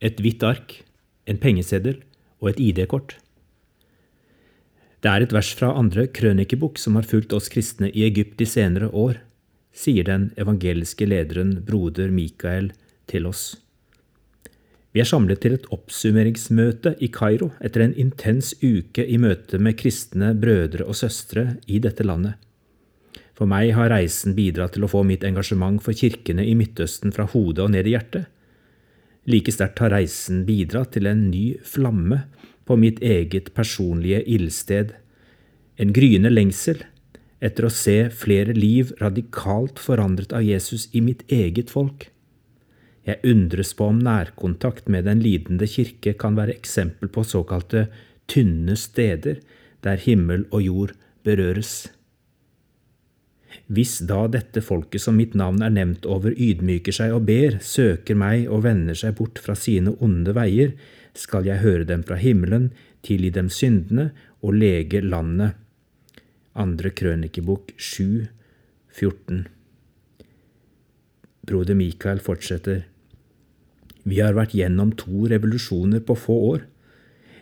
et hvitt ark, en pengeseddel og et ID-kort. Det er et vers fra andre krønikebok som har fulgt oss kristne i Egypt de senere år, sier den evangeliske lederen broder Mikael til oss. Vi er samlet til et oppsummeringsmøte i Kairo etter en intens uke i møte med kristne brødre og søstre i dette landet. For meg har reisen bidratt til å få mitt engasjement for kirkene i Midtøsten fra hodet og ned i hjertet. Like sterkt har reisen bidratt til en ny flamme på mitt eget personlige ildsted, en gryende lengsel etter å se flere liv radikalt forandret av Jesus i mitt eget folk. Jeg undres på om nærkontakt med den lidende kirke kan være eksempel på såkalte tynne steder der himmel og jord berøres. Hvis da dette folket som mitt navn er nevnt over, ydmyker seg og ber, søker meg og vender seg bort fra sine onde veier, skal jeg høre dem fra himmelen, tilgi dem syndene og lege landet. Andre krønikebok 7, 14. Broder Mikael fortsetter. Vi har vært gjennom to revolusjoner på få år.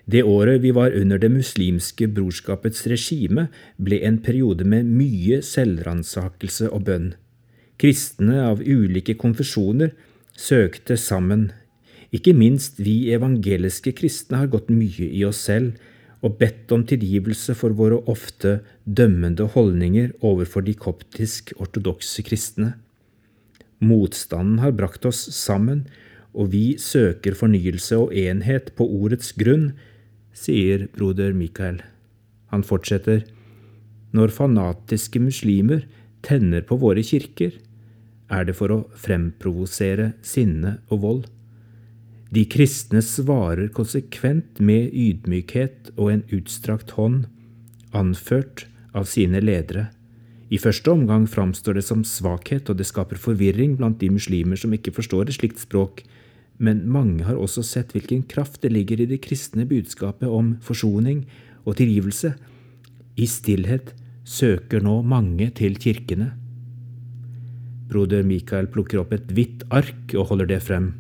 Det året vi var under det muslimske brorskapets regime, ble en periode med mye selvransakelse og bønn. Kristne av ulike konfesjoner søkte sammen ikke minst vi evangeliske kristne har gått mye i oss selv og bedt om tilgivelse for våre ofte dømmende holdninger overfor de koptisk-ortodokse kristne. Motstanden har brakt oss sammen, og vi søker fornyelse og enhet på ordets grunn, sier broder Mikael. Han fortsetter, når fanatiske muslimer tenner på våre kirker, er det for å fremprovosere sinne og vold. De kristne svarer konsekvent med ydmykhet og en utstrakt hånd, anført av sine ledere. I første omgang framstår det som svakhet, og det skaper forvirring blant de muslimer som ikke forstår et slikt språk, men mange har også sett hvilken kraft det ligger i det kristne budskapet om forsoning og tilgivelse. I stillhet søker nå mange til kirkene. Broder Mikael plukker opp et hvitt ark og holder det frem.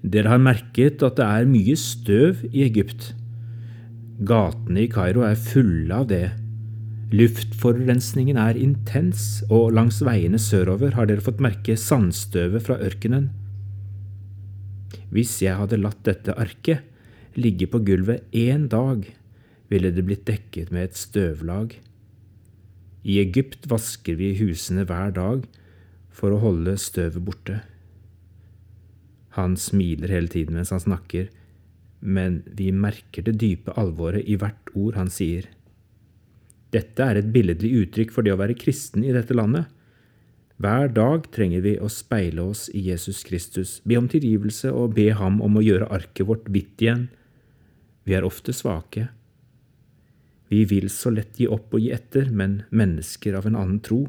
Dere har merket at det er mye støv i Egypt. Gatene i Kairo er fulle av det. Luftforurensningen er intens, og langs veiene sørover har dere fått merke sandstøvet fra ørkenen. Hvis jeg hadde latt dette arket ligge på gulvet én dag, ville det blitt dekket med et støvlag. I Egypt vasker vi husene hver dag for å holde støvet borte. Han smiler hele tiden mens han snakker, men vi merker det dype alvoret i hvert ord han sier. Dette er et billedlig uttrykk for det å være kristen i dette landet. Hver dag trenger vi å speile oss i Jesus Kristus, be om tilgivelse og be ham om å gjøre arket vårt hvitt igjen. Vi er ofte svake. Vi vil så lett gi opp og gi etter, men mennesker av en annen tro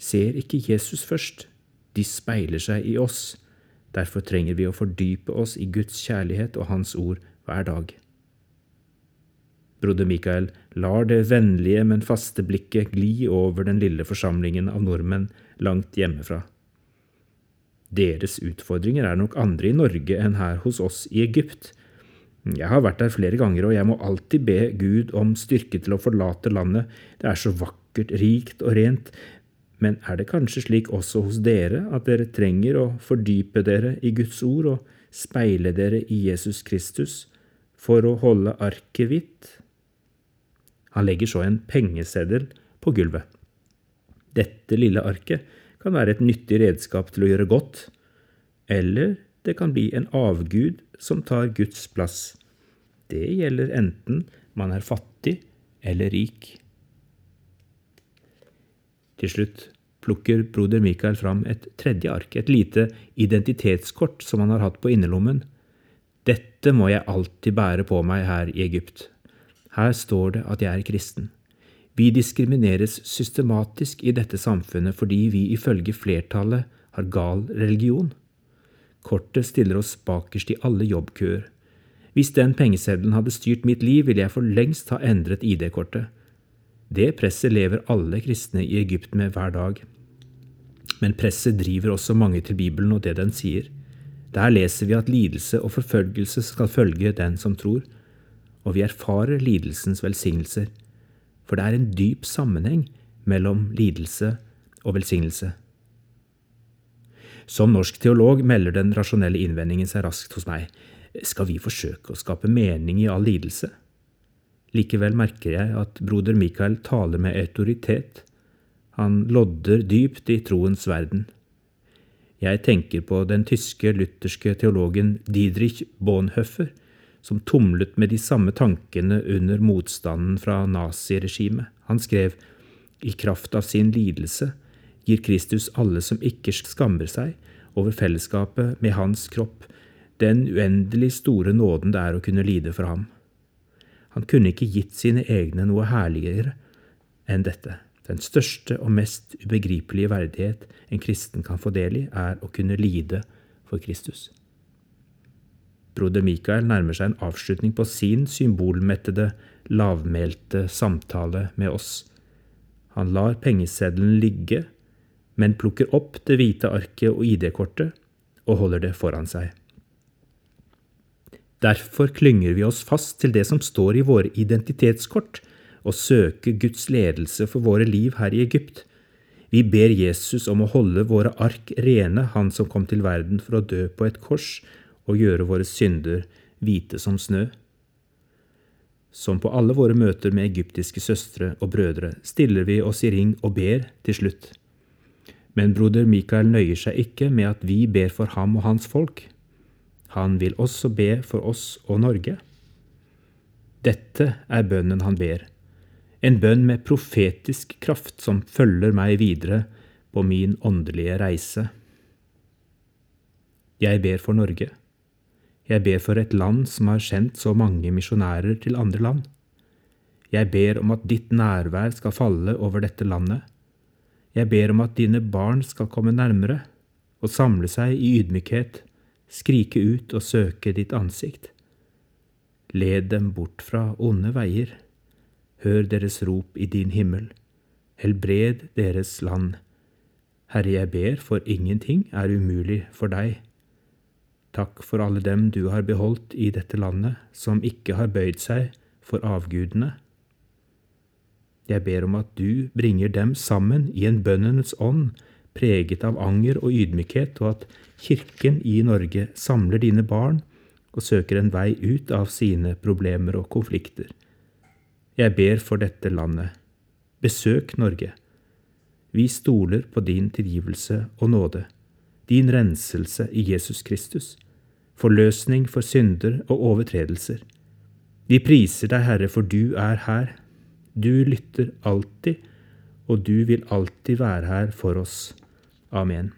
ser ikke Jesus først. De speiler seg i oss Derfor trenger vi å fordype oss i Guds kjærlighet og Hans ord hver dag. Broder Mikael lar det vennlige, men faste blikket gli over den lille forsamlingen av nordmenn langt hjemmefra. Deres utfordringer er nok andre i Norge enn her hos oss i Egypt. Jeg har vært der flere ganger, og jeg må alltid be Gud om styrke til å forlate landet. Det er så vakkert, rikt og rent, men er det kanskje slik også hos dere at dere trenger å fordype dere i Guds ord og speile dere i Jesus Kristus for å holde arket hvitt? Han legger så en pengeseddel på gulvet. Dette lille arket kan være et nyttig redskap til å gjøre godt, eller det kan bli en avgud som tar Guds plass. Det gjelder enten man er fattig eller rik. Til slutt plukker broder Mikael fram et tredje ark, et lite identitetskort som han har hatt på innerlommen. Dette må jeg alltid bære på meg her i Egypt. Her står det at jeg er kristen. Vi diskrimineres systematisk i dette samfunnet fordi vi ifølge flertallet har gal religion. Kortet stiller oss bakerst i alle jobbkøer. Hvis den pengeseddelen hadde styrt mitt liv, ville jeg for lengst ha endret ID-kortet. Det presset lever alle kristne i Egypt med hver dag. Men presset driver også mange til Bibelen og det den sier. Der leser vi at lidelse og forfølgelse skal følge den som tror, og vi erfarer lidelsens velsignelser, for det er en dyp sammenheng mellom lidelse og velsignelse. Som norsk teolog melder den rasjonelle innvendingen seg raskt hos meg. Skal vi forsøke å skape mening i all lidelse? Likevel merker jeg at broder Mikael taler med autoritet. Han lodder dypt i troens verden. Jeg tenker på den tyske lutherske teologen Didrich Bonhoeffer, som tumlet med de samme tankene under motstanden fra naziregimet. Han skrev i kraft av sin lidelse gir Kristus alle som ikke skammer seg over fellesskapet med hans kropp, den uendelig store nåden det er å kunne lide for ham. Han kunne ikke gitt sine egne noe herligere enn dette. Den største og mest ubegripelige verdighet en kristen kan få del i, er å kunne lide for Kristus. Broder Mikael nærmer seg en avslutning på sin symbolmettede, lavmælte samtale med oss. Han lar pengeseddelen ligge, men plukker opp det hvite arket og ID-kortet og holder det foran seg. Derfor klynger vi oss fast til det som står i våre identitetskort, og søker Guds ledelse for våre liv her i Egypt. Vi ber Jesus om å holde våre ark rene, Han som kom til verden for å dø på et kors og gjøre våre synder hvite som snø. Som på alle våre møter med egyptiske søstre og brødre stiller vi oss i ring og ber til slutt. Men broder Mikael nøyer seg ikke med at vi ber for ham og hans folk. Han vil også be for oss og Norge. Dette er bønnen han ber en bønn med profetisk kraft som følger meg videre på min åndelige reise. Jeg ber for Norge. Jeg ber for et land som har sendt så mange misjonærer til andre land. Jeg ber om at ditt nærvær skal falle over dette landet. Jeg ber om at dine barn skal komme nærmere og samle seg i ydmykhet, skrike ut og søke ditt ansikt. Led dem bort fra onde veier hør deres rop i din himmel, helbred deres land. Herre, jeg ber, for ingenting er umulig for deg. Takk for alle dem du har beholdt i dette landet, som ikke har bøyd seg for avgudene. Jeg ber om at du bringer dem sammen i en bønnenes ånd, preget av anger og ydmykhet, og at Kirken i Norge samler dine barn og søker en vei ut av sine problemer og konflikter. Jeg ber for dette landet. Besøk Norge. Vi stoler på din tilgivelse og nåde, din renselse i Jesus Kristus, forløsning for synder og overtredelser. Vi priser deg, Herre, for du er her. Du lytter alltid, og du vil alltid være her for oss. Amen.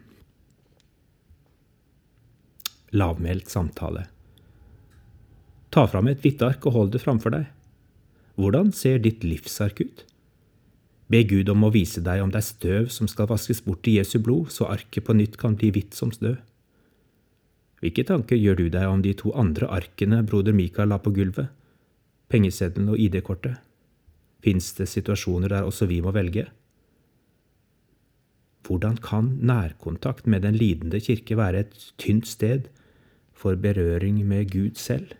Lavmælt samtale. Ta fram et hvitt ark og hold det framfor deg. Hvordan ser ditt livsark ut? Be Gud om å vise deg om det er støv som skal vaskes bort i Jesu blod, så arket på nytt kan bli hvitt som snø. Hvilke tanker gjør du deg om de to andre arkene broder Mikael la på gulvet, pengeseddelen og ID-kortet? Fins det situasjoner der også vi må velge? Hvordan kan nærkontakt med den lidende kirke være et tynt sted for berøring med Gud selv?